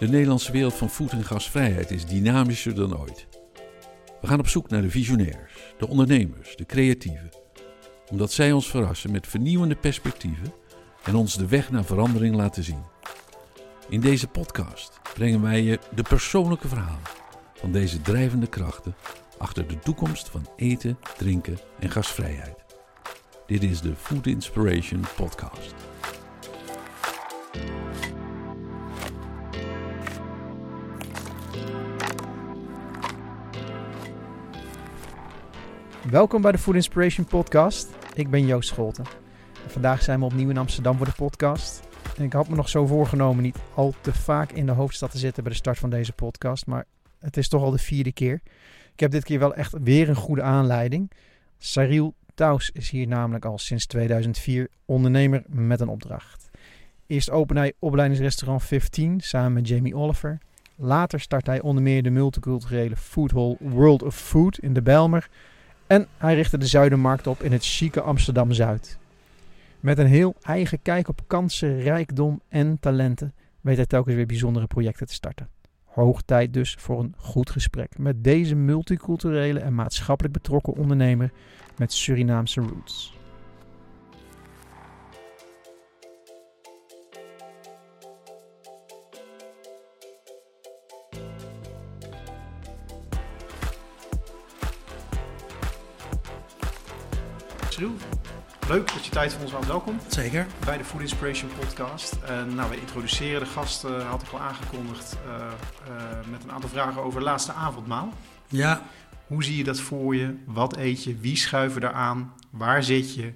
De Nederlandse wereld van voed- en gasvrijheid is dynamischer dan ooit. We gaan op zoek naar de visionairs, de ondernemers, de creatieven, omdat zij ons verrassen met vernieuwende perspectieven en ons de weg naar verandering laten zien. In deze podcast brengen wij je de persoonlijke verhalen van deze drijvende krachten achter de toekomst van eten, drinken en gasvrijheid. Dit is de Food Inspiration Podcast. Welkom bij de Food Inspiration Podcast. Ik ben Joost Scholten. En vandaag zijn we opnieuw in Amsterdam voor de podcast. En ik had me nog zo voorgenomen niet al te vaak in de hoofdstad te zitten bij de start van deze podcast. Maar het is toch al de vierde keer. Ik heb dit keer wel echt weer een goede aanleiding. Cyril Taus is hier namelijk al sinds 2004 ondernemer met een opdracht. Eerst open hij opleidingsrestaurant 15 samen met Jamie Oliver. Later start hij onder meer de multiculturele foodhall World of Food in de Bijlmer. En hij richtte de Zuidermarkt op in het chique Amsterdam-Zuid. Met een heel eigen kijk op kansen, rijkdom en talenten weet hij telkens weer bijzondere projecten te starten. Hoog tijd dus voor een goed gesprek met deze multiculturele en maatschappelijk betrokken ondernemer met Surinaamse roots. Leuk dat je tijd voor ons had. Welkom Zeker. bij de Food Inspiration Podcast. En nou, we introduceren de gast, eh, had ik al aangekondigd, eh, eh, met een aantal vragen over laatste avondmaal. Ja, Hoe zie je dat voor je? Wat eet je? Wie schuiven er aan? Waar zit je?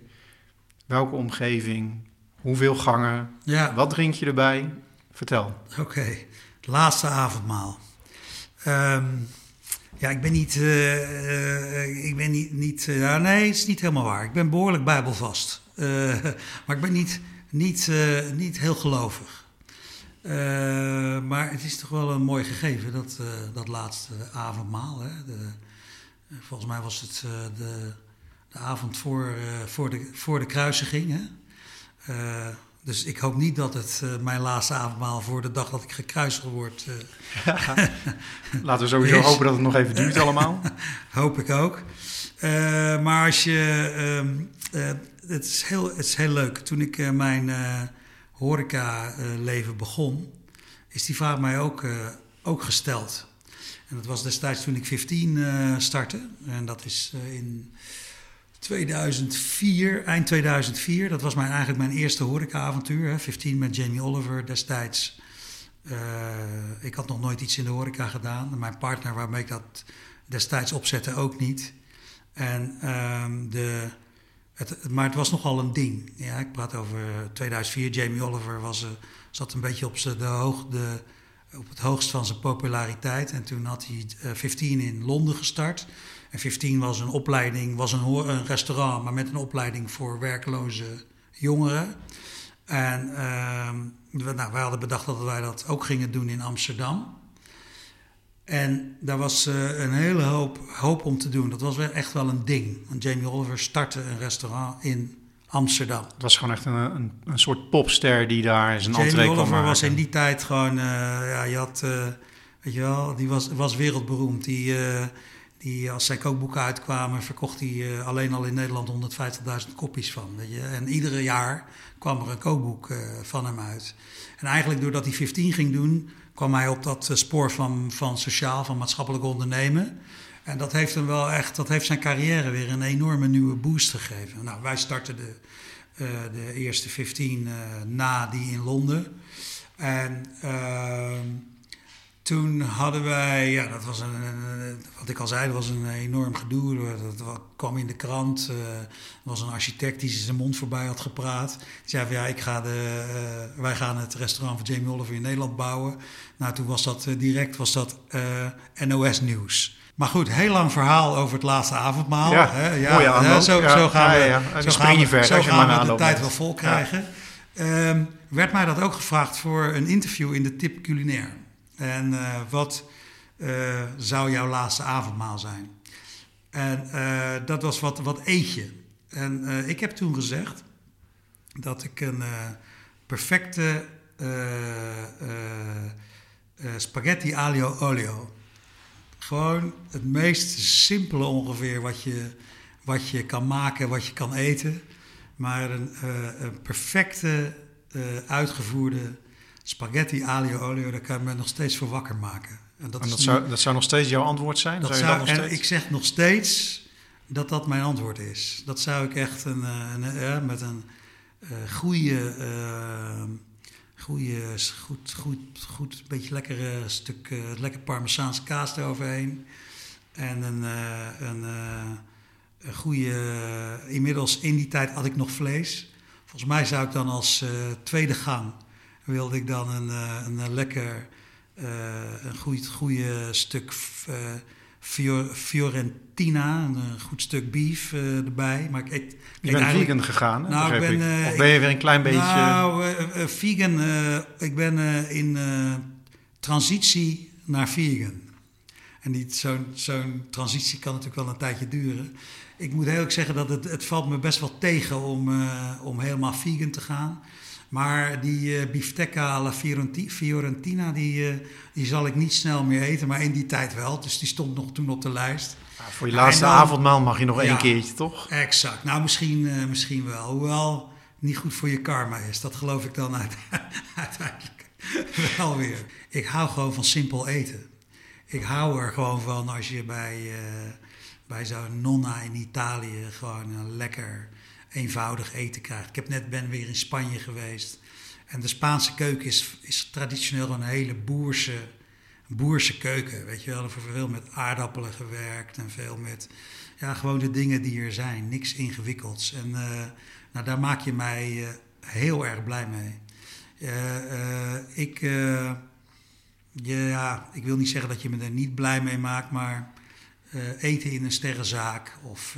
Welke omgeving? Hoeveel gangen? ja, Wat drink je erbij? Vertel. oké. Laatste avondmaal. Ehm, ja, ik ben niet. eh, eh, ik ben niet. niet eh, ja, nee, het is niet helemaal waar. Ik ben behoorlijk bijbelvast. Maar ik ben niet, niet, niet heel gelovig. Maar het is toch wel een mooi gegeven, dat, dat laatste avondmaal. Hè? De, volgens mij was het de, de avond voor, voor, de, voor de kruisiging. Hè? Dus ik hoop niet dat het eh, mijn laatste avondmaal voor de dag dat ik gekruisigd word, eh, Laten we sowieso Is- hopen dat het nog even duurt allemaal. hoop ik ook. Eh, maar als je, ehm, eh, het, is heel, het is heel leuk. Toen ik mijn horeca-leven begon, is die vraag mij ook, ook gesteld. En dat was destijds toen ik 15 eh, startte. En dat is in 2004, eind 2004. Dat was mijn, eigenlijk mijn eerste horeca-avontuur. Hè. 15 met Jamie Oliver destijds. Eh, ik had nog nooit iets in de horeca gedaan. Mijn partner waarmee ik dat destijds opzette ook niet. En, ehm, de, het, maar het was nogal een ding. Ja, ik praat over 2004. Jamie Oliver was, eh, zat een beetje op, de hoog, op het hoogst van zijn populariteit. En toen had hij eh, 15 in Londen gestart. En 15 was een opleiding, was een, een restaurant, maar met een opleiding voor werkloze jongeren. En ehm, we, nou, wij hadden bedacht dat wij dat ook gingen doen in Amsterdam. En daar was eh, een hele hoop, hoop om te doen. Dat was wel echt wel een ding. Want Jamie Oliver startte een restaurant in Amsterdam. Het was gewoon echt een, een, een soort popster die daar zijn Jamie entree kwam Oliver was in die tijd gewoon, eh, ja, je had, eh, weet je wel, die was, was wereldberoemd. Die, die, als zijn kookboeken uitkwamen, verkocht hij eh, alleen al in Nederland 150.000 kopies van. Weet je? En iedere jaar kwam er een kookboek eh, van hem uit. En eigenlijk doordat hij 15 ging doen, kwam hij op dat eh, spoor van, van sociaal, van maatschappelijk ondernemen. En dat heeft hem wel echt, dat heeft zijn carrière weer een enorme nieuwe boost gegeven. Nou, wij startten de, de eerste 15 eh, na die in Londen. En ehm, toen hadden wij, ja, dat was een, wat ik al zei, dat was een enorm gedoe. Dat, kwam in de krant. eh, er was een architect die zijn mond voorbij had gepraat. Die zei van ja, ik ga de, eh, wij gaan het restaurant van Jamie Oliver in Nederland bouwen. Nou, toen was dat eh, direct was dat eh, NOS Nieuws. Maar goed, heel lang verhaal over het laatste avondmaal. Ja, hè? mooie aanloop. hè, zo, Ja, zo gaan ja, we, ja, ja. Zo gaan we- ver zo als je gaan maar we een de tijd wel vol Ja. krijgen. Ehm, werd mij dat ook gevraagd voor een interview in de Tip Culinair. En eh, wat eh, zou jouw laatste avondmaal zijn? En eh, dat was wat, wat eet je? En ik heb toen gezegd dat ik een perfecte spaghetti aglio olio. Gewoon het meest simpele ongeveer wat je, wat je kan maken, wat je kan eten. Maar een, een perfecte, uitgevoerde spaghetti aglio olio, daar kan me nog steeds voor wakker maken. En dat, is dat, zou, dat zou nog steeds jouw antwoord zijn? Dat zou, zou en ik zeg nog steeds dat dat mijn antwoord is. Dat zou ik echt een, een, een met een goede goede, goed, goed, goed, beetje lekker stuk, uh, lekker Parmezaanse kaas eroverheen. En een, uh, een, uh, een goede, inmiddels in die tijd had ik nog vlees. Volgens mij zou ik dan als tweede gang, wilde ik dan een, een lekker, een goed, goede stuk Fiorentina, een goed stuk beef erbij. Maar ik eet, je bent vegan gegaan, nou, ik ben, Of ben je weer een klein beetje... Nou, vegan, ik ben in transitie naar vegan. En zo'n zo'n transitie kan natuurlijk wel een tijdje duren. Ik moet eerlijk zeggen dat het, het valt me best wel tegen om, om helemaal vegan te gaan. Maar die uh, biftecca alla Fiorentina, die, uh, die zal ik niet snel meer eten. Maar in die tijd wel. Dus die stond nog toen op de lijst. Ja, voor je laatste dan, avondmaal mag je nog ja, één keertje, toch? Exact. Nou, misschien, uh, misschien wel. Hoewel niet goed voor je karma is. Dat geloof ik dan uit, uiteindelijk wel weer. Ik hou gewoon van simpel eten. Ik hou er gewoon van als je bij, bij zo'n nonna in Italië gewoon een lekker eenvoudig eten krijgt. Ik heb net ben weer in Spanje geweest. En de Spaanse keuken is, is traditioneel een hele boerse, boerse keuken. Weet je wel, er wordt veel met aardappelen gewerkt en veel met ja, gewoon de dingen die er zijn. Niks ingewikkelds. En uh, nou, daar maak je mij uh, heel erg blij mee. Uh, ik, ja, ik wil niet zeggen dat je me er niet blij mee maakt, maar eten in een sterrenzaak of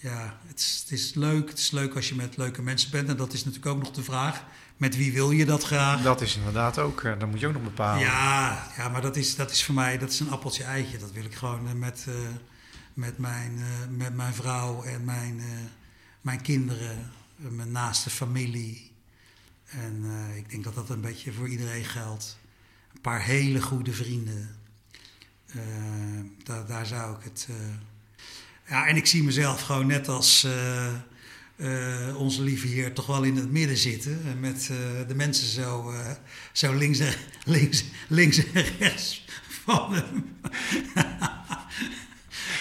ja, het is, het is leuk. Het is leuk als je met leuke mensen bent. En dat is natuurlijk ook nog de vraag. Met wie wil je dat graag? Dat is inderdaad ook, uh, dat moet je ook nog bepalen. Ja, ja maar dat is, dat is voor mij dat is een appeltje eitje. Dat wil ik gewoon uh, met, uh, met, mijn, met mijn vrouw en mijn, mijn kinderen, mijn naaste familie. En ik denk dat dat een beetje voor iedereen geldt. Een paar hele goede vrienden. daar, daar zou ik het ja, en ik zie mezelf gewoon net als uh, uh, onze lieve Heer toch wel in het midden zitten. Met uh, de mensen zo, zo links, en, links, links en rechts van hem.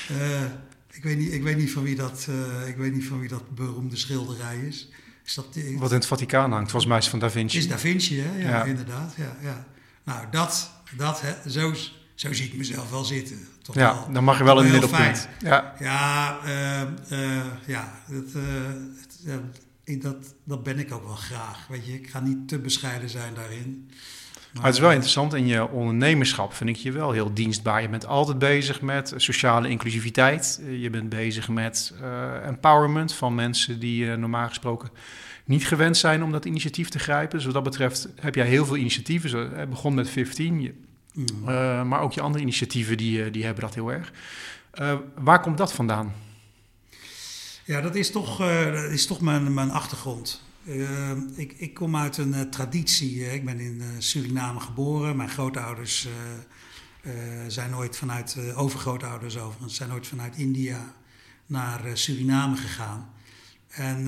ik, weet niet, ik, weet niet van wie dat, ik weet niet van wie dat beroemde schilderij is. is dat, Wat in het Vaticaan hangt, volgens mij is van Da Vinci. Is Da Vinci, hè? Ja, ja. inderdaad. Ja, ja. Nou, dat, dat hè, zo, zo zie ik mezelf wel zitten. Toch ja, wel, dan mag je wel een middelpunt. Ja, ja, uh, uh, ja dat, uh, dat, dat ben ik ook wel graag. Weet je, ik ga niet te bescheiden zijn daarin. Maar, het is wel interessant, in je ondernemerschap vind ik je wel heel dienstbaar. Je bent altijd bezig met sociale inclusiviteit. Je bent bezig met empowerment van mensen die normaal gesproken niet gewend zijn om dat initiatief te grijpen. Dus wat dat betreft heb jij heel veel initiatieven. Zo, begon met 15, je Mm. Uh, maar ook je andere initiatieven die, eh, die hebben dat heel erg. Uh, waar komt dat vandaan? Ja, dat is toch, dat is toch mijn, mijn achtergrond. ik, ik kom uit een traditie. ik ben in Suriname geboren. Mijn grootouders zijn nooit vanuit, overgrootouders overigens, zijn nooit vanuit India naar Suriname gegaan. En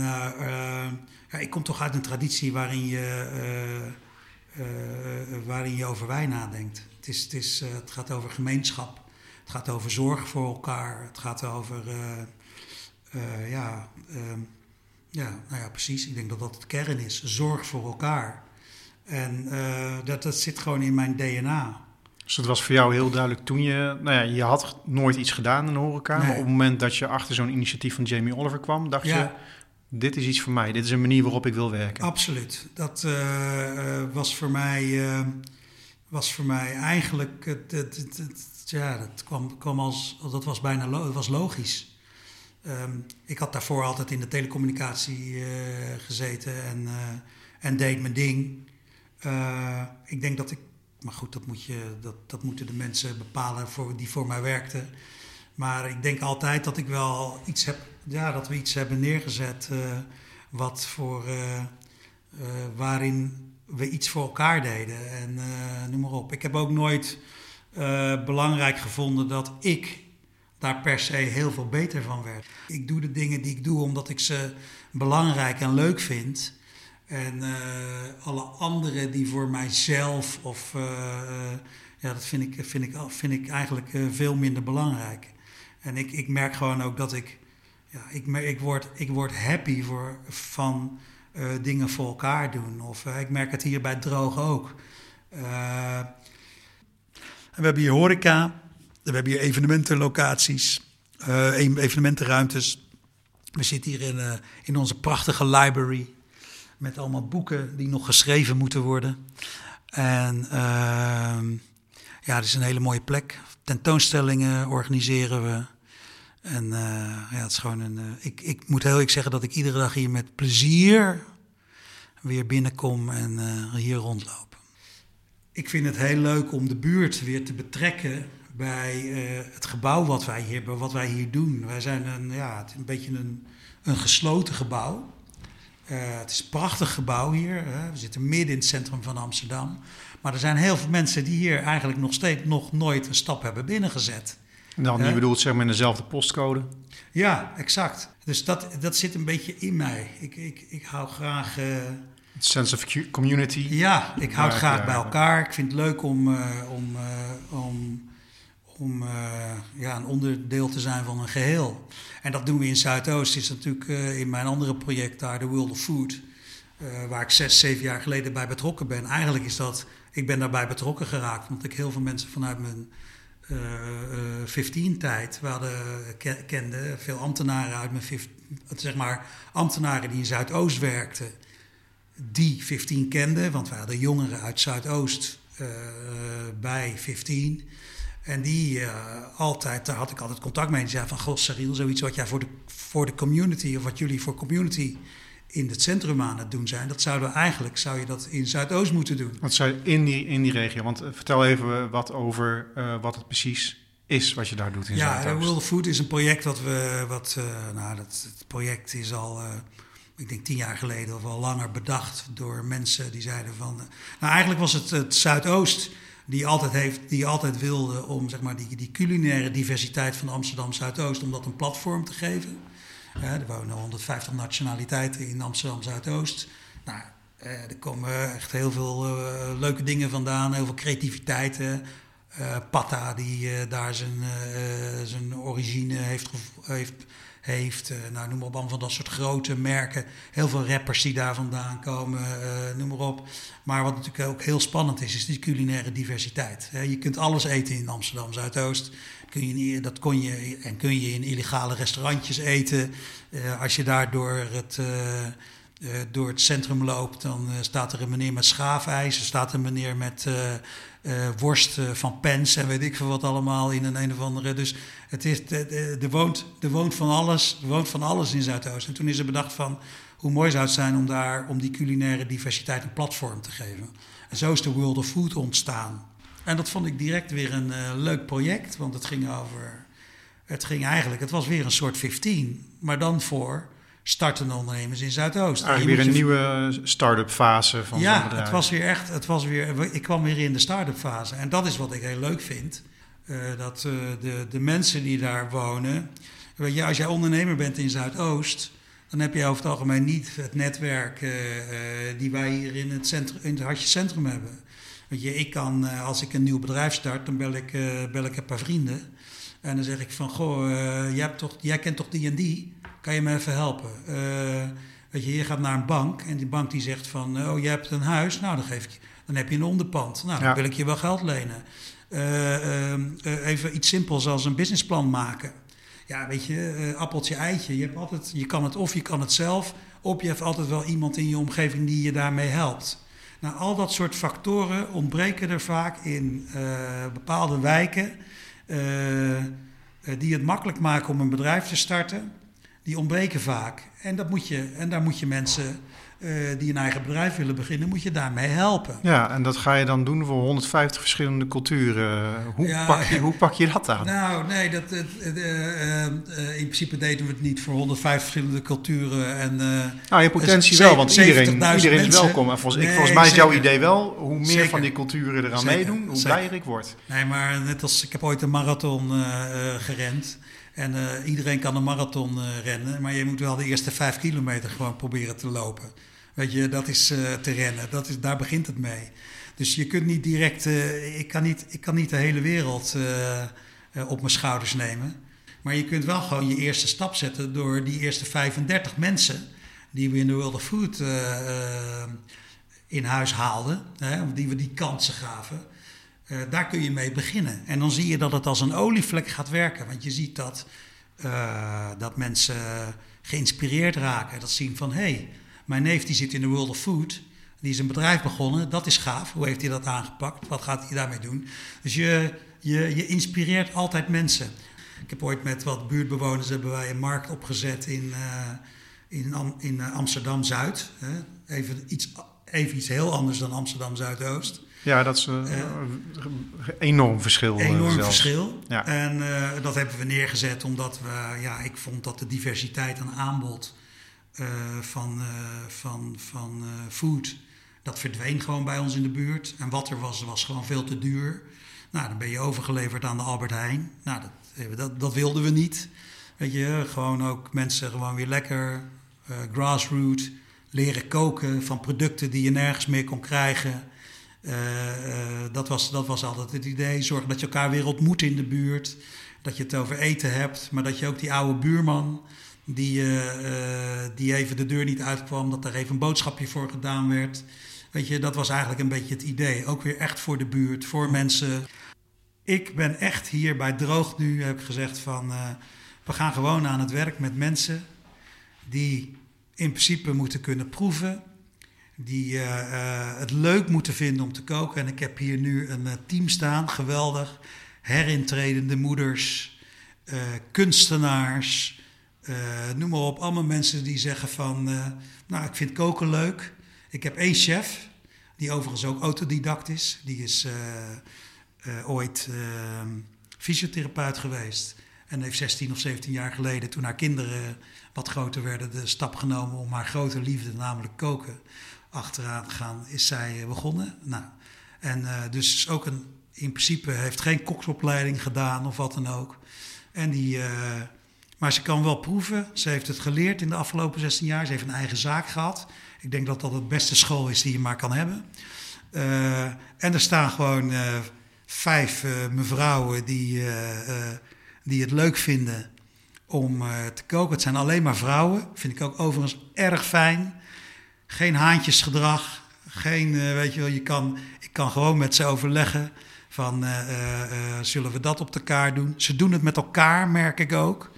ja, ik kom toch uit een traditie waarin je, waarin je over wij nadenkt. Het, is, het, is, uh, het gaat over gemeenschap. Het gaat over zorg voor elkaar. Het gaat over, uh, uh, ja, ehm, ja, nou ja, precies. Ik denk dat dat het kern is. Zorg voor elkaar. En dat, dat zit gewoon in mijn DNA. Dus het was voor jou heel duidelijk toen je, nou ja, je had nooit iets gedaan in de horeca. Nee. Maar op het moment dat je achter zo'n initiatief van Jamie Oliver kwam, dacht ja. je, dit is iets voor mij. Dit is een manier waarop ik wil werken. Absoluut. Dat was voor mij was voor mij eigenlijk, het, het, het, ja, dat kwam, kwam als, dat was bijna was logisch. Um, ik had daarvoor altijd in de telecommunicatie uh, gezeten en, uh, en deed mijn ding. Uh, ik denk dat ik, maar goed, dat, moet je, dat, dat moeten de mensen bepalen voor, die voor mij werkten. Maar ik denk altijd dat ik wel iets heb, ja, dat we iets hebben neergezet wat voor, waarin we iets voor elkaar deden en uh, noem maar op. Ik heb ook nooit uh, belangrijk gevonden dat ik daar per se heel veel beter van werd. Ik doe de dingen die ik doe omdat ik ze belangrijk en leuk vind. En uh, alle anderen die voor mijzelf of ja, dat vind ik, vind ik, vind ik eigenlijk veel minder belangrijk. En ik, ik merk gewoon ook dat ik, ja, ik, ik, word, ik word happy voor, van uh, dingen voor elkaar doen. Of uh, ik merk het hier bij Droog ook. Uh, we hebben hier horeca, we hebben hier evenementenlocaties, evenementenruimtes. We zitten hier in, in onze prachtige library met allemaal boeken die nog geschreven moeten worden. En ehm, ja, het is een hele mooie plek. Tentoonstellingen organiseren we. En uh, ja, het is gewoon een. Uh, ik, ik moet heel eerlijk zeggen dat ik iedere dag hier met plezier weer binnenkom en uh, hier rondloop. Ik vind het heel leuk om de buurt weer te betrekken bij het gebouw wat wij hier hebben, wat wij hier doen. Wij zijn een, ja, een beetje een, een gesloten gebouw. het is een prachtig gebouw hier. Hè. We zitten midden in het centrum van Amsterdam. Maar er zijn heel veel mensen die hier eigenlijk nog steeds nog nooit een stap hebben binnengezet. Dan, je bedoelt zeg maar in dezelfde postcode? Ja, exact. Dus dat, dat zit een beetje in mij. Ik, ik, ik hou graag... Uh, sense of community. Ja, ik hou graag bij elkaar. Ik vind het leuk om, uh, om, uh, om, om ja, een onderdeel te zijn van een geheel. En dat doen we in Zuidoost. is natuurlijk in mijn andere project daar, The World of Food... waar ik zes, zeven jaar geleden bij betrokken ben. Eigenlijk is dat... Ik ben daarbij betrokken geraakt, omdat ik heel veel mensen vanuit mijn 15-tijd. Eh, we hadden, kenden veel ambtenaren uit mijn 15, zeg maar, ambtenaren die in Zuidoost werkten, die 15 kenden, want we hadden jongeren uit Zuidoost uh, bij 15. En die altijd, daar had ik altijd contact mee. Die zei van, goh, Cyril, zoiets wat jij voor de, voor de community, of wat jullie voor community in het centrum aan het doen zijn. Dat zouden we eigenlijk, zou je dat in Zuidoost moeten doen. Wat zou je in die, in die regio? Want eh, vertel even wat over uh, wat het precies is wat je daar doet in ja, Zuidoost. Ja, World Food is een project dat we, wat, uh, nou, dat, het project is al, uh, ik denk tien jaar geleden of al langer bedacht door mensen die zeiden van, nou eigenlijk was het het Zuidoost die altijd, heeft, die altijd wilde om zeg maar, die, die culinaire diversiteit van Amsterdam Zuidoost, om dat een platform te geven er wonen 150 nationaliteiten in Amsterdam Zuidoost. Nou, eh, er komen echt heel veel uh, leuke dingen vandaan, heel veel creativiteit. Uh, Patta, die daar zijn, zijn origine heeft, heeft, heeft nou, noem maar op, van dat soort grote merken. Heel veel rappers die daar vandaan komen, noem maar op. Maar wat natuurlijk ook heel spannend is, is die culinaire diversiteit. je kunt alles eten in Amsterdam Zuidoost kun je, dat kon je en kun je in illegale restaurantjes eten. Uh, als je daar door het, door het centrum loopt, dan staat er een meneer met schaafijs. Er staat een meneer met worst van pens en weet ik veel wat allemaal in een een of andere. Dus het is, er, woont, er woont van alles, woont van alles in Zuidoost. En toen is er bedacht van hoe mooi zou het zijn om daar om die culinaire diversiteit een platform te geven. En zo is de World of Food ontstaan. En dat vond ik direct weer een uh, leuk project, want het ging over. Het ging eigenlijk, het was weer een soort 15, maar dan voor startende ondernemers in Zuidoost. Eigenlijk weer een nieuwe start-up fase van ja, bedrijf. het was weer echt, het was weer, ik kwam weer in de start-up fase. En dat is wat ik heel leuk vind. Uh, dat uh, de, de mensen die daar wonen. Weet je, als jij ondernemer bent in Zuidoost, dan heb je over het algemeen niet het netwerk uh, die wij hier in het, centrum, in het hartje centrum hebben. Weet je, ik kan, eh, als ik een nieuw bedrijf start, dan bel ik, bel ik een paar vrienden. En dan zeg ik van, goh, jij, hebt toch, jij kent toch die en die? Kan je me even helpen? weet je, je gaat naar een bank en die bank die zegt van, oh, jij hebt een huis. Nou, dan, geef ik, dan heb je een onderpand. Nou, dan wil ik je wel geld lenen. Ehm, even iets simpels als een businessplan maken. Ja, weet je, appeltje, eitje. Je, hebt altijd, je kan het of je kan het zelf. Of je hebt altijd wel iemand in je omgeving die je daarmee helpt. Nou, al dat soort factoren ontbreken er vaak in uh, bepaalde wijken uh, die het makkelijk maken om een bedrijf te starten. Die ontbreken vaak. En, dat moet je, en daar moet je mensen uh, die een eigen bedrijf willen beginnen, moet je daarmee helpen. Ja, en dat ga je dan doen voor 150 verschillende culturen. Hoe, pak, je, hoe pak je dat aan? Nou, nee, dat, uh, in principe deden we het niet voor 150 verschillende culturen. En, nou, in potentie wel, want iedereen, iedereen is welkom. En volgens, ik, volgens mij is jouw idee wel, hoe meer van die culturen eraan zeker, meedoen, hoe blijer ik word. Nee, maar net als, ik heb ooit een marathon gerend. En iedereen kan een marathon rennen, maar je moet wel de eerste vijf kilometer gewoon proberen te lopen. Weet je, dat is uh, te rennen. Dat is, daar begint het mee. Dus je kunt niet direct. Ik, kan niet, ik kan niet de hele wereld op mijn schouders nemen. Maar je kunt wel gewoon je eerste stap zetten door die eerste 35 mensen die we in de World of Food in huis haalden, hè, die we die kansen gaven. Daar kun je mee beginnen. En dan zie je dat het als een olievlek gaat werken. Want je ziet dat, dat mensen geïnspireerd raken. Dat zien van hé. Hey, mijn neef die zit in de World of Food. Die is een bedrijf begonnen. Dat is gaaf. Hoe heeft hij dat aangepakt? Wat gaat hij daarmee doen? Dus je, je, je inspireert altijd mensen. Ik heb ooit met wat buurtbewoners hebben wij een markt opgezet in, uh, in, in uh, Amsterdam-Zuid. Even, iets, even iets heel anders dan Amsterdam-Zuidoost. Ja, dat is een uh, enorm verschil. Enorm verschil. Ja. En dat hebben we neergezet omdat we, ja, ik vond dat de diversiteit aan aanbod uh, van, uh, van, van uh, food. Dat verdween gewoon bij ons in de buurt. En wat er was, was gewoon veel te duur. Nou, dan ben je overgeleverd aan de Albert Heijn. Nou, dat, dat, dat wilden we niet. Weet je, gewoon ook mensen gewoon weer lekker grassroot leren koken van producten die je nergens meer kon krijgen. Dat, was, dat was altijd het idee. Zorg dat je elkaar weer ontmoet in de buurt. Dat je het over eten hebt, maar dat je ook die oude buurman die, uh, die even de deur niet uitkwam, dat er even een boodschapje voor gedaan werd. Weet je, dat was eigenlijk een beetje het idee. Ook weer echt voor de buurt, voor mensen. Ik ben echt hier bij Droog nu, heb ik gezegd van... We gaan gewoon aan het werk met mensen die in principe moeten kunnen proeven. Die uh, het leuk moeten vinden om te koken. En ik heb hier nu een team staan, geweldig. Herintredende moeders, kunstenaars... Noem maar op, allemaal mensen die zeggen van, nou, ik vind koken leuk. Ik heb één chef, die overigens ook autodidact is. Die is ooit fysiotherapeut geweest. En heeft 16 of 17 jaar geleden, toen haar kinderen wat groter werden, de stap genomen om haar grote liefde, namelijk koken, achteraan te gaan, is zij begonnen. Nou, en dus ook een, in principe heeft geen koksopleiding gedaan of wat dan ook. En die maar ze kan wel proeven. Ze heeft het geleerd in de afgelopen 16 jaar. Ze heeft een eigen zaak gehad. Ik denk dat dat het beste school is die je maar kan hebben. Uh, en er staan gewoon uh, vijf uh, mevrouwen die, die het leuk vinden om te koken. Het zijn alleen maar vrouwen. Vind ik ook overigens erg fijn. Geen haantjesgedrag. Geen, weet je wel, je kan, ik kan gewoon met ze overleggen van zullen we dat op elkaar doen. Ze doen het met elkaar, merk ik ook.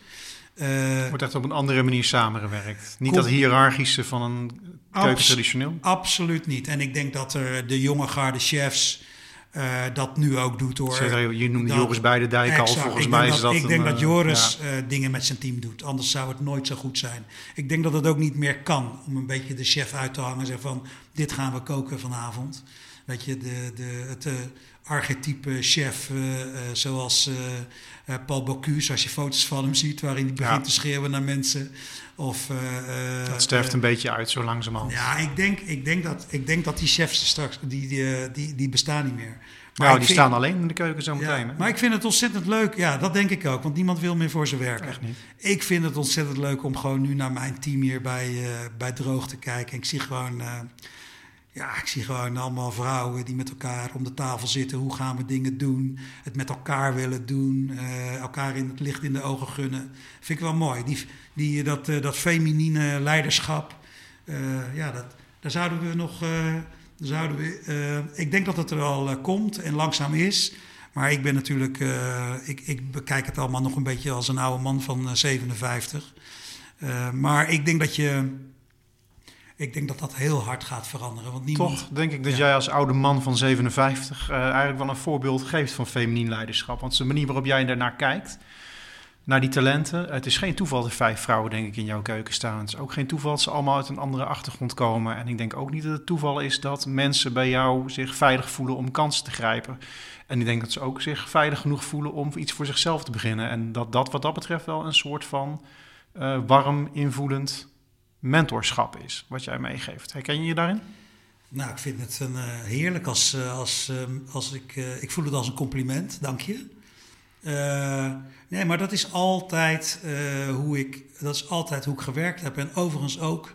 Uh, wordt echt op een andere manier samengewerkt. Niet dat hiërarchische van een keuken traditioneel? Absoluut niet. En ik denk dat er de jonge garde chefs uh, dat nu ook doet hoor. je noemde Joris Beidendijk al. Volgens mij is dat. Ik denk dat Joris ja. uh, dingen met zijn team doet. Anders zou het nooit zo goed zijn. Ik denk dat het ook niet meer kan om een beetje de chef uit te hangen en zeggen van dit gaan we koken vanavond. Weet je, de, de, het archetype chef zoals uh, Paul Bocuse, als je foto's van hem ziet waarin hij begint te schreeuwen naar mensen. Of, dat sterft een beetje uit zo langzamerhand. Ja, ik denk, ik denk, dat, ik denk dat die chefs straks, die, die, die, die bestaan niet meer. Maar nou, die staan alleen in de keuken zo meteen. Ja, maar ik vind het ontzettend leuk. Ja, dat denk ik ook. Want niemand wil meer voor zijn werk. Echt niet. Ik vind het ontzettend leuk om gewoon nu naar mijn team hier bij, uh, bij Droog te kijken. Ik zie gewoon... Uh, ja, ik zie gewoon allemaal vrouwen die met elkaar om de tafel zitten. Hoe gaan we dingen doen? Het met elkaar willen doen. Uh, elkaar in het licht in de ogen gunnen. Vind ik wel mooi. Die, die, dat, uh, dat feminine leiderschap. Uh, ja, dat, daar zouden we nog. zouden we, ik denk dat het er al komt en langzaam is. Maar ik ben natuurlijk. ik, ik bekijk het allemaal nog een beetje als een oude man van 57. maar ik denk dat je ik denk dat dat heel hard gaat veranderen. Want niemand, Toch denk ik dat jij als oude man van 57 uh, eigenlijk wel een voorbeeld geeft van feminien leiderschap. Want de manier waarop jij daarnaar kijkt, naar die talenten. Het is geen toeval dat vijf vrouwen, denk ik, in jouw keuken staan. Het is ook geen toeval dat ze allemaal uit een andere achtergrond komen. En ik denk ook niet dat het toeval is dat mensen bij jou zich veilig voelen om kansen te grijpen. En ik denk dat ze ook zich veilig genoeg voelen om iets voor zichzelf te beginnen. En dat dat wat dat betreft wel een soort van uh, warm, invoelend mentorschap is, wat jij meegeeft. Herken je je daarin? Nou, ik vind het een, uh, heerlijk als, uh, als, uh, als ik... ik voel het als een compliment, dank je. nee, maar dat is altijd hoe ik... Dat is altijd hoe ik gewerkt heb. En overigens ook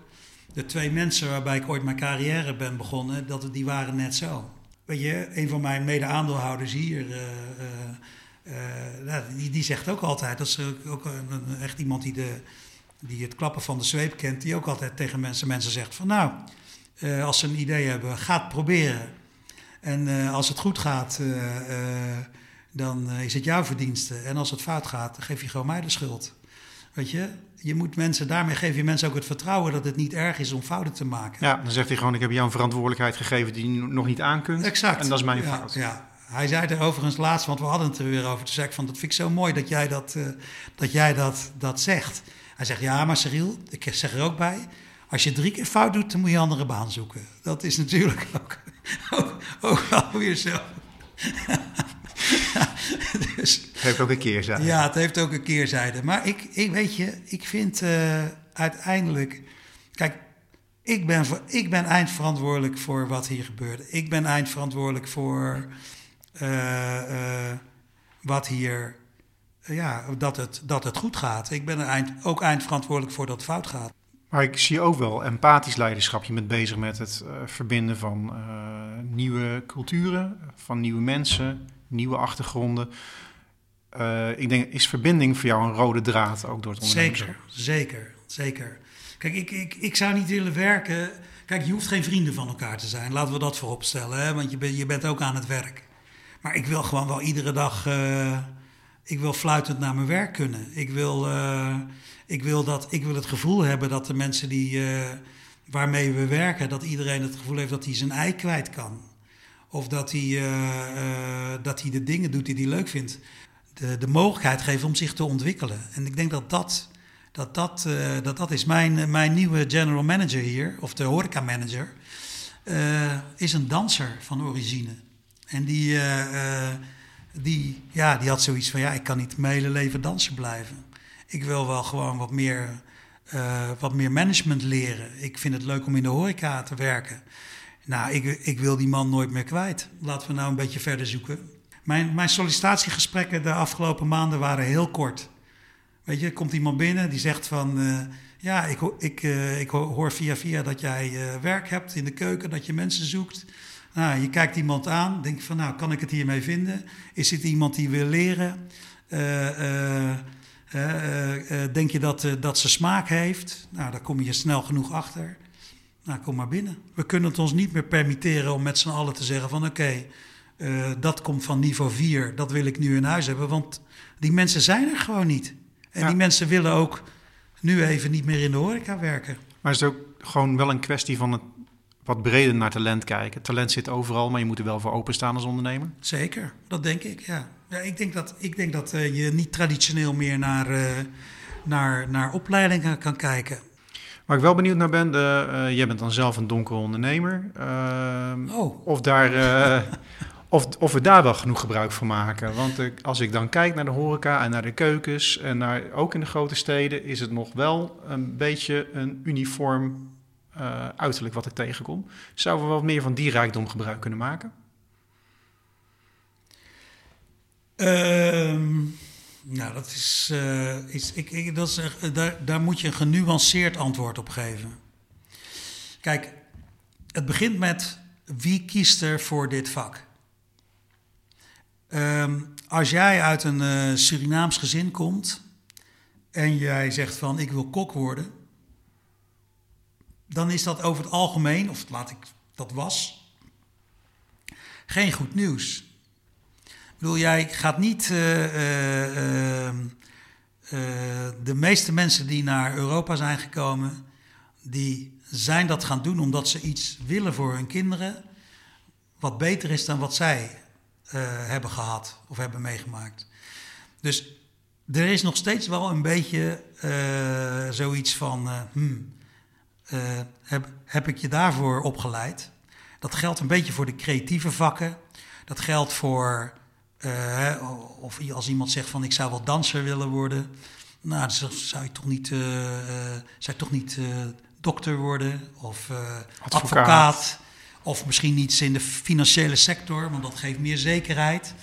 de twee mensen waarbij ik ooit mijn carrière ben begonnen... Dat, die waren net zo. Weet je, een van mijn mede-aandeelhouders hier... Nou, die, die zegt ook altijd... Dat is ook een, echt iemand die, de, die het klappen van de zweep kent... Die ook altijd tegen mensen, mensen zegt van... Nou uh, als ze een idee hebben, ga het proberen. En uh, als het goed gaat, uh, dan is het jouw verdienste. En als het fout gaat, dan geef je gewoon mij de schuld. Weet je, je moet mensen, daarmee geef je mensen ook het vertrouwen dat het niet erg is om fouten te maken. Ja, dan zegt hij gewoon: Ik heb jou een verantwoordelijkheid gegeven die je nog niet aan kunt. Exact. En dat is mijn ja, fout. Ja. Hij zei er overigens laatst, want we hadden het er weer over. Toen zei ik van, dat vind ik zo mooi dat jij dat, dat, jij dat, dat zegt. Hij zegt, ja, maar Cyril, ik zeg er ook bij... Als je drie keer fout doet, dan moet je een andere baan zoeken. Dat is natuurlijk ook, ook, ook wel weer zo. dus, het heeft ook een keerzijde. Ja, het heeft ook een keerzijde. Maar ik, ik weet je, ik vind uh, uiteindelijk... Kijk, ik ben, ik ben eindverantwoordelijk voor wat hier gebeurde. Ik ben eindverantwoordelijk voor uh, uh, wat hier... ja, dat het, dat het goed gaat. Ik ben er eind, ook eindverantwoordelijk voor dat het fout gaat. Maar ik zie ook wel empathisch leiderschap. Je bent bezig met het uh, verbinden van uh, nieuwe culturen, van nieuwe mensen, nieuwe achtergronden. Uh, ik denk, is verbinding voor jou een rode draad ook door het ondernemen? Zeker, zeker, zeker. Kijk, ik, ik, ik zou niet willen werken... Kijk, je hoeft geen vrienden van elkaar te zijn. Laten we dat voorop stellen, hè? want je, ben, je bent ook aan het werk. Maar ik wil gewoon wel iedere dag... ik wil fluitend naar mijn werk kunnen. Ik wil ik wil, dat, ik wil het gevoel hebben dat de mensen die, uh, waarmee we werken, dat iedereen het gevoel heeft dat hij zijn ei kwijt kan. Of dat hij, uh, dat hij de dingen doet die hij leuk vindt. De, de mogelijkheid geven om zich te ontwikkelen. En ik denk dat dat, dat, dat, dat, dat is mijn, mijn nieuwe general manager hier, of de horeca manager, is een danser van origine. En die, die, ja, die had zoiets van, ja, ik kan niet mijn hele leven danser blijven. Ik wil wel gewoon wat meer, uh, wat meer management leren. Ik vind het leuk om in de horeca te werken. Nou, ik, ik wil die man nooit meer kwijt. Laten we nou een beetje verder zoeken. Mijn, mijn sollicitatiegesprekken de afgelopen maanden waren heel kort. Weet je, komt iemand binnen die zegt van... Uh, ja, ik, ik, uh, ik hoor via via dat jij werk hebt in de keuken, dat je mensen zoekt. Nou, je kijkt iemand aan, denk van, nou, kan ik het hiermee vinden? Is dit iemand die wil leren? Uh, uh, denk je dat, dat ze smaak heeft? Nou, daar kom je snel genoeg achter. Nou, kom maar binnen. We kunnen het ons niet meer permitteren om met z'n allen te zeggen van... oké, okay, dat komt van niveau 4, dat wil ik nu in huis hebben. Want die mensen zijn er gewoon niet. En ja. die mensen willen ook nu even niet meer in de horeca werken. Maar is het ook gewoon wel een kwestie van het wat breder naar talent kijken? Talent zit overal, maar je moet er wel voor openstaan als ondernemer. Zeker, dat denk ik, ja. Ja, ik denk dat, ik denk dat uh, je niet traditioneel meer naar, uh, naar, naar opleidingen kan kijken. Waar ik wel benieuwd naar ben, de, uh, jij bent dan zelf een donkere ondernemer. Ehm, oh. Of, daar, of, of we daar wel genoeg gebruik van maken. Want als ik dan kijk naar de horeca en naar de keukens en naar, ook in de grote steden, is het nog wel een beetje een uniform uiterlijk wat ik tegenkom. Zouden we wat meer van die rijkdom gebruik kunnen maken? Um, nou, dat is, uh, ik, ik, dat is daar, daar moet je een genuanceerd antwoord op geven. Kijk, het begint met wie kiest er voor dit vak? Um, als jij uit een uh, Surinaams gezin komt en jij zegt van ik wil kok worden, dan is dat over het algemeen, of laat ik dat was, geen goed nieuws. Ik bedoel, jij gaat niet. Uh, uh, uh, de meeste mensen die naar Europa zijn gekomen, die zijn dat gaan doen omdat ze iets willen voor hun kinderen. Wat beter is dan wat zij hebben gehad of hebben meegemaakt. Dus er is nog steeds wel een beetje zoiets van, hmm, uh, heb, heb ik je daarvoor opgeleid? Dat geldt een beetje voor de creatieve vakken. Dat geldt voor, of als iemand zegt van ik zou wel danser willen worden. Nou, dan zou je toch niet, zou je toch niet dokter worden of advocaat. advocaat. Of misschien iets in de financiële sector, want dat geeft meer zekerheid.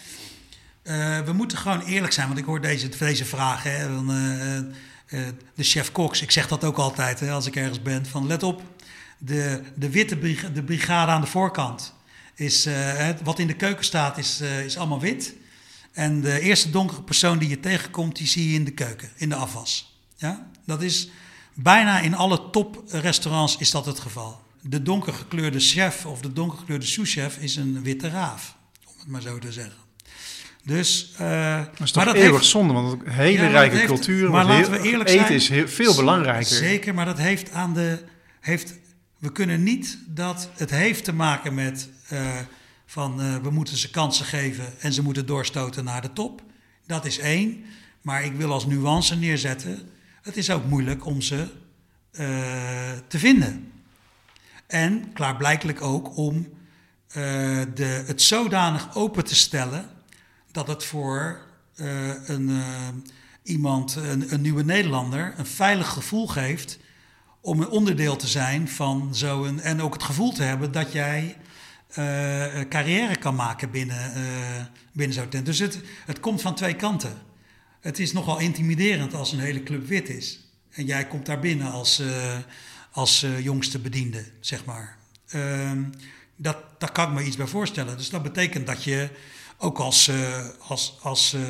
We moeten gewoon eerlijk zijn, want ik hoor deze, deze vraag hè, van de chef Cox. Ik zeg dat ook altijd hè, als ik ergens ben. Van let op, de, de witte brigade, de brigade aan de voorkant. Is, wat in de keuken staat is, is allemaal wit. En de eerste donkere persoon die je tegenkomt, die zie je in de keuken, in de afwas. Ja? Dat is bijna in alle toprestaurants is dat het geval. De donkergekleurde chef of de donkergekleurde souschef is een witte raaf, om het maar zo te zeggen. Dus, uh, dat is maar dat eeuwig heeft, zonde, want een hele rijke cultuur. Maar laten we eerlijk eten zijn, is heel, veel belangrijker. Zeker, maar dat heeft aan de... Heeft, we kunnen niet dat het heeft te maken met uh, van uh, we moeten ze kansen geven en ze moeten doorstoten naar de top. Dat is één. Maar ik wil als nuance neerzetten. Het is ook moeilijk om ze te vinden. En klaarblijkelijk ook om de, het zodanig open te stellen dat het voor uh, een, uh, iemand, een, een, nieuwe Nederlander, een veilig gevoel geeft om een onderdeel te zijn van zo'n. En ook het gevoel te hebben dat jij uh, carrière kan maken binnen, binnen zo'n tent. Dus het, het komt van twee kanten. Het is nogal intimiderend als een hele club wit is. En jij komt daar binnen als, als jongste bediende, zeg maar. Ehm, dat, daar kan ik me iets bij voorstellen. Dus dat betekent dat je ook als, uh, als, als, uh,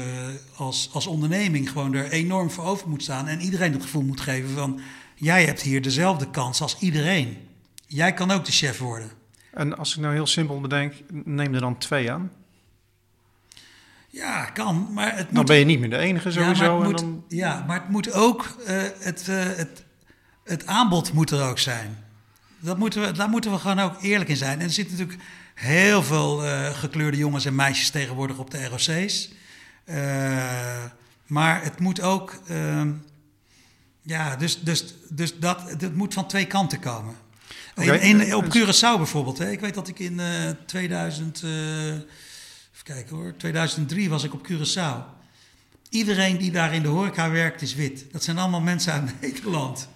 als, als onderneming gewoon er enorm voor over moet staan. En iedereen het gevoel moet geven van, jij hebt hier dezelfde kans als iedereen. Jij kan ook de chef worden. En als ik nou heel simpel bedenk, neem er dan twee aan. Ja, kan, maar het moet... Dan ben je niet meer de enige sowieso. Ja, maar het, moet, dan... ja, maar het moet ook, uh, het, het, het aanbod moet er ook zijn. Dat moeten we, daar moeten we gewoon ook eerlijk in zijn. En er zit natuurlijk heel veel uh, gekleurde jongens en meisjes tegenwoordig op de ROC's. Uh, maar het moet ook. Uh, ja, dus, dus, dus dat, het moet van twee kanten komen. Okay. In, in, op Curaçao bijvoorbeeld. Hè. Ik weet dat ik in 2000. even kijken hoor. 2003 was ik op Curaçao. Iedereen die daar in de horeca werkt is wit. Dat zijn allemaal mensen uit Nederland.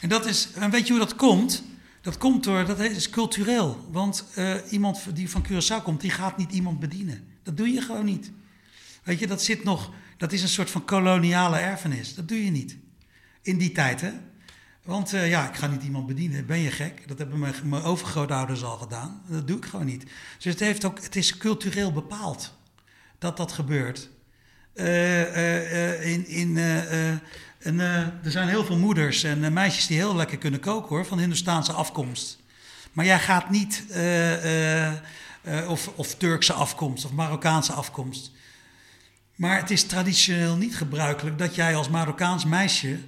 En, dat is, en weet je hoe dat komt? Dat komt door, dat is cultureel. Want uh, iemand die van Curaçao komt, die gaat niet iemand bedienen. Dat doe je gewoon niet. Weet je, dat zit nog, dat is een soort van koloniale erfenis. Dat doe je niet. In die tijd, hè. Want uh, ja, ik ga niet iemand bedienen. Ben je gek? Dat hebben mijn, mijn overgrootouders al gedaan. Dat doe ik gewoon niet. Dus het, heeft ook, het is cultureel bepaald dat dat gebeurt. Uh, in, in en uh, er zijn heel veel moeders en uh, meisjes die heel lekker kunnen koken hoor, van Hindoestaanse afkomst. Maar jij gaat niet, uh, of, of Turkse afkomst of Marokkaanse afkomst. Maar het is traditioneel niet gebruikelijk dat jij als Marokkaans meisje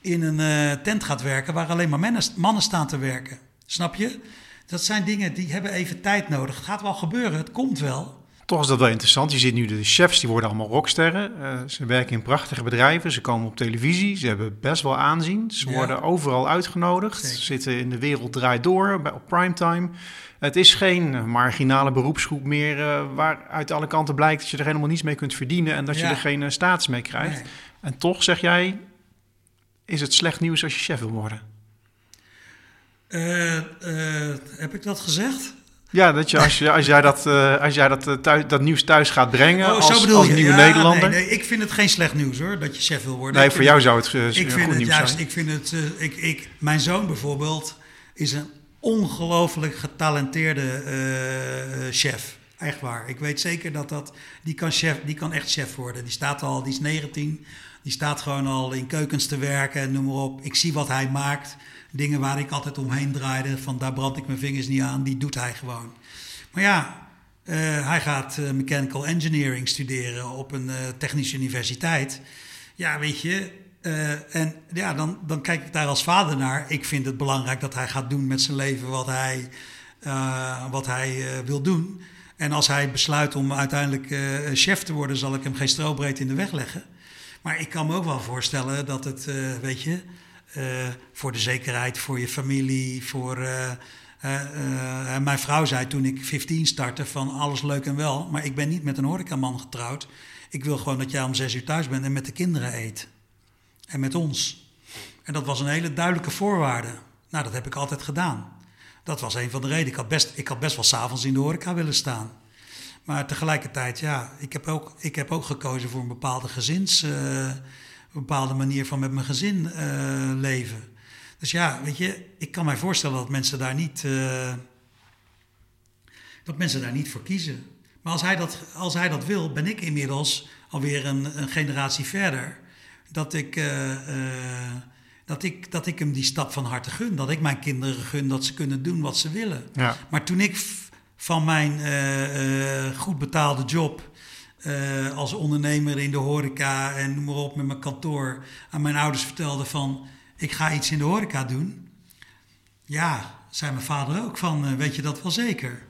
in een tent gaat werken waar alleen maar mannen, mannen staan te werken. Snap je? Dat zijn dingen die hebben even tijd nodig. Het gaat wel gebeuren, het komt wel. Toch is dat wel interessant. Je ziet nu de chefs, die worden allemaal rocksterren. Uh, ze werken in prachtige bedrijven, ze komen op televisie, ze hebben best wel aanzien. Ze worden overal uitgenodigd, Ze zitten in de wereld draait door, bij, op primetime. Het is geen marginale beroepsgroep meer uh, waar uit alle kanten blijkt dat je er helemaal niets mee kunt verdienen en dat je er geen uh, status mee krijgt. Nee. En toch zeg jij, is het slecht nieuws als je chef wil worden? heb ik dat gezegd? Ja, dat je, als, jij, dat, als jij dat, uh, thuis, dat nieuws thuis gaat brengen oh, als, als nieuwe ja, Nederlander. Nee, nee, ik vind het geen slecht nieuws hoor, dat je chef wil worden. Nee, voor jou zou het uh, ik vind het juist, Ik vind het, ik, ik, mijn zoon bijvoorbeeld is een ongelooflijk getalenteerde chef. Echt waar. Ik weet zeker dat dat, die kan, chef, die kan echt chef worden. Die staat al, die is 19, die staat gewoon al in keukens te werken, noem maar op. Ik zie wat hij maakt dingen waar ik altijd omheen draaide, van daar brand ik mijn vingers niet aan, die doet hij gewoon. Maar ja, uh, hij gaat uh, mechanical engineering studeren op een uh, technische universiteit. Ja, weet je, en ja, dan, dan kijk ik daar als vader naar. Ik vind het belangrijk dat hij gaat doen met zijn leven wat hij, wat hij wil doen. En als hij besluit om uiteindelijk chef te worden, zal ik hem geen strobreed in de weg leggen. Maar ik kan me ook wel voorstellen dat het, eh, weet je, eh, voor de zekerheid, voor je familie, voor. eh, eh, eh, mijn vrouw zei toen ik 15 startte van alles leuk en wel, maar ik ben niet met een horecaman getrouwd. Ik wil gewoon dat jij om zes uur thuis bent en met de kinderen eet. En met ons. En dat was een hele duidelijke voorwaarde. Nou, dat heb ik altijd gedaan. Dat was een van de redenen. Ik had best, ik had best wel s'avonds in de horeca willen staan. Maar tegelijkertijd, ja, ik heb ook, ik heb ook gekozen voor een bepaalde gezins... eh, bepaalde manier van met mijn gezin eh, leven. Dus ja, weet je, ik kan mij voorstellen dat mensen daar niet... eh, dat mensen daar niet voor kiezen. Maar als hij dat, als hij dat wil, ben ik inmiddels alweer een, een generatie verder. Dat ik, eh, dat, ik, dat ik hem die stap van harte gun. Dat ik mijn kinderen gun dat ze kunnen doen wat ze willen. Ja. Maar toen ik van mijn goed betaalde job eh, als ondernemer in de horeca en noem maar op met mijn kantoor aan mijn ouders vertelde van ik ga iets in de horeca doen. Ja, zei mijn vader ook van eh, weet je dat wel zeker.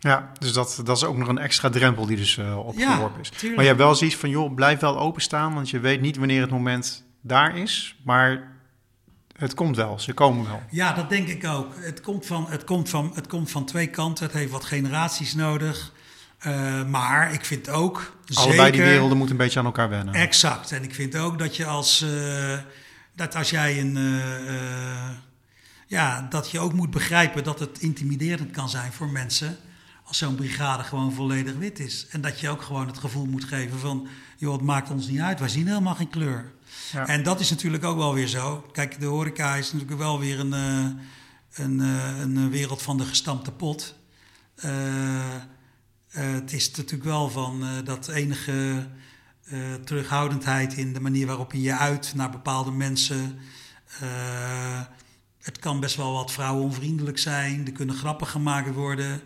Ja, dus dat, dat is ook nog een extra drempel die dus eh, opgeworpen is. tuurlijk. Maar je hebt wel zoiets van, joh, blijf wel openstaan, want je weet niet wanneer het moment daar is. Maar het komt wel, ze komen wel. Ja, dat denk ik ook. Het komt van, het komt van, het komt van twee kanten. Het heeft wat generaties nodig. Eh, maar ik vind ook Allebei die werelden moeten een beetje aan elkaar wennen. Exact. En ik vind ook dat je als, eh, dat als jij een, eh, ja, dat je ook moet begrijpen dat het intimiderend kan zijn voor mensen als zo'n brigade gewoon volledig wit is. En dat je ook gewoon het gevoel moet geven van, joh, het maakt ons niet uit, wij zien helemaal geen kleur. Ja. En dat is natuurlijk ook wel weer zo. Kijk, de horeca is natuurlijk wel weer een, een, een wereld van de gestampte pot. Eh, het is natuurlijk wel van eh, dat enige eh, terughoudendheid in de manier waarop je je uit naar bepaalde mensen. Het kan best wel wat vrouwenonvriendelijk zijn. Er kunnen grappen gemaakt worden.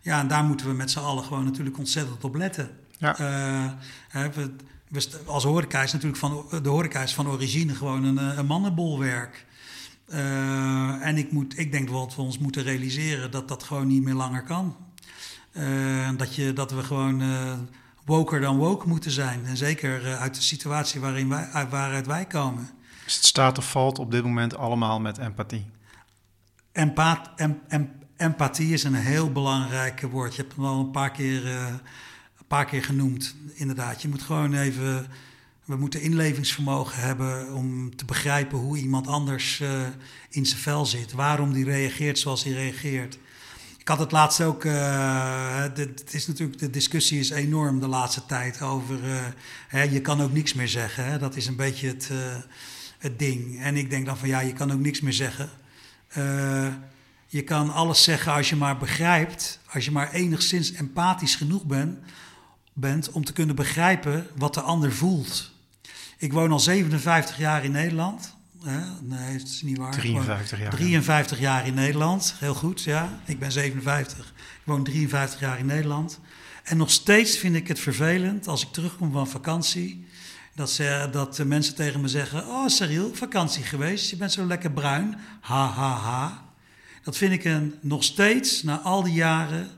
Ja, en daar moeten we met z'n allen gewoon natuurlijk ontzettend op letten. Ja. We, als horeca is natuurlijk van, de horeca is van origine gewoon een, een mannenbolwerk. En ik, moet, ik denk wel dat we ons moeten realiseren dat dat gewoon niet meer langer kan. Eh, dat, je, dat we gewoon eh woker dan woke moeten zijn. En zeker eh, uit de situatie waarin wij, waaruit wij komen. Dus het staat of valt op dit moment allemaal met empathie. Empaat, em, em- empathie is een heel belangrijk woord. Je hebt hem al een paar keer, een paar keer genoemd. Inderdaad, je moet gewoon even. We moeten inlevingsvermogen hebben om te begrijpen hoe iemand anders in zijn vel zit. Waarom die reageert zoals hij reageert. Ik had het laatst ook. eh, het is natuurlijk, de discussie is enorm de laatste tijd over. eh, hè, je kan ook niks meer zeggen. Hè? Dat is een beetje het, eh, het ding. En ik denk dan van ja, je kan ook niks meer zeggen. Je kan alles zeggen als je maar begrijpt, als je maar enigszins empathisch genoeg bent, bent om te kunnen begrijpen wat de ander voelt. Ik woon al 57 jaar in Nederland. Hè? Nee, dat is niet waar. 53 jaar. 53 jaar in Nederland, heel goed, ja. Ik ben 57. Ik woon 53 jaar in Nederland. En nog steeds vind ik het vervelend als ik terugkom van vakantie. Dat, ze, dat de mensen tegen me zeggen: Oh, Cyril, vakantie geweest. Je bent zo lekker bruin. Ha, ha, ha. Dat vind ik een, nog steeds, na al die jaren,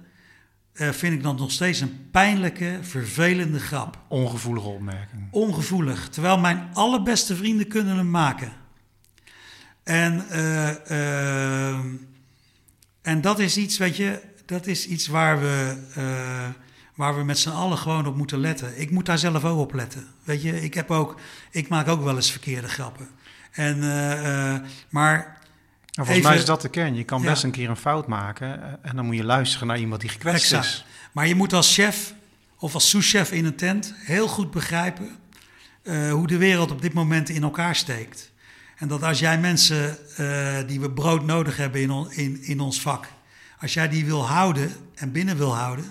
eh, vind ik dat nog steeds een pijnlijke, vervelende grap. Ongevoelige opmerking. Ongevoelig. Terwijl mijn allerbeste vrienden kunnen hem maken. En, eh, ehm, en dat is iets, weet je, dat is iets waar we, eh, waar we met z'n allen gewoon op moeten letten. Ik moet daar zelf ook op letten. Weet je, ik, heb ook, ik maak ook wel eens verkeerde grappen. En, eh, maar Nou, volgens Even- mij is dat de kern. Je kan Ja. best een keer een fout maken en dan moet je luisteren naar iemand die gekwetst Exact. is. Maar je moet als chef of als souschef in een tent heel goed begrijpen hoe de wereld op dit moment in elkaar steekt. En dat als jij mensen eh, die we brood nodig hebben in, in, in ons vak, als jij die wil houden en binnen wil houden,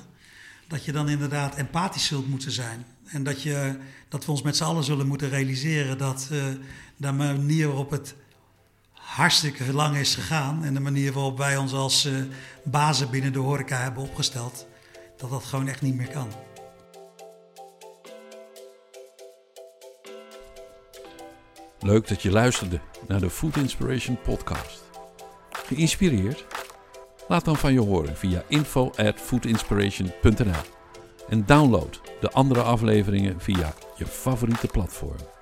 dat je dan inderdaad empathisch zult moeten zijn. En dat, je, dat we ons met z'n allen zullen moeten realiseren dat eh, de manier waarop het hartstikke lang is gegaan en de manier waarop wij ons als eh, bazen binnen de horeca hebben opgesteld, dat dat gewoon echt niet meer kan. Leuk dat je luisterde naar de Food Inspiration podcast. Geïnspireerd? Laat dan van je horen via info en download de andere afleveringen via je favoriete platform.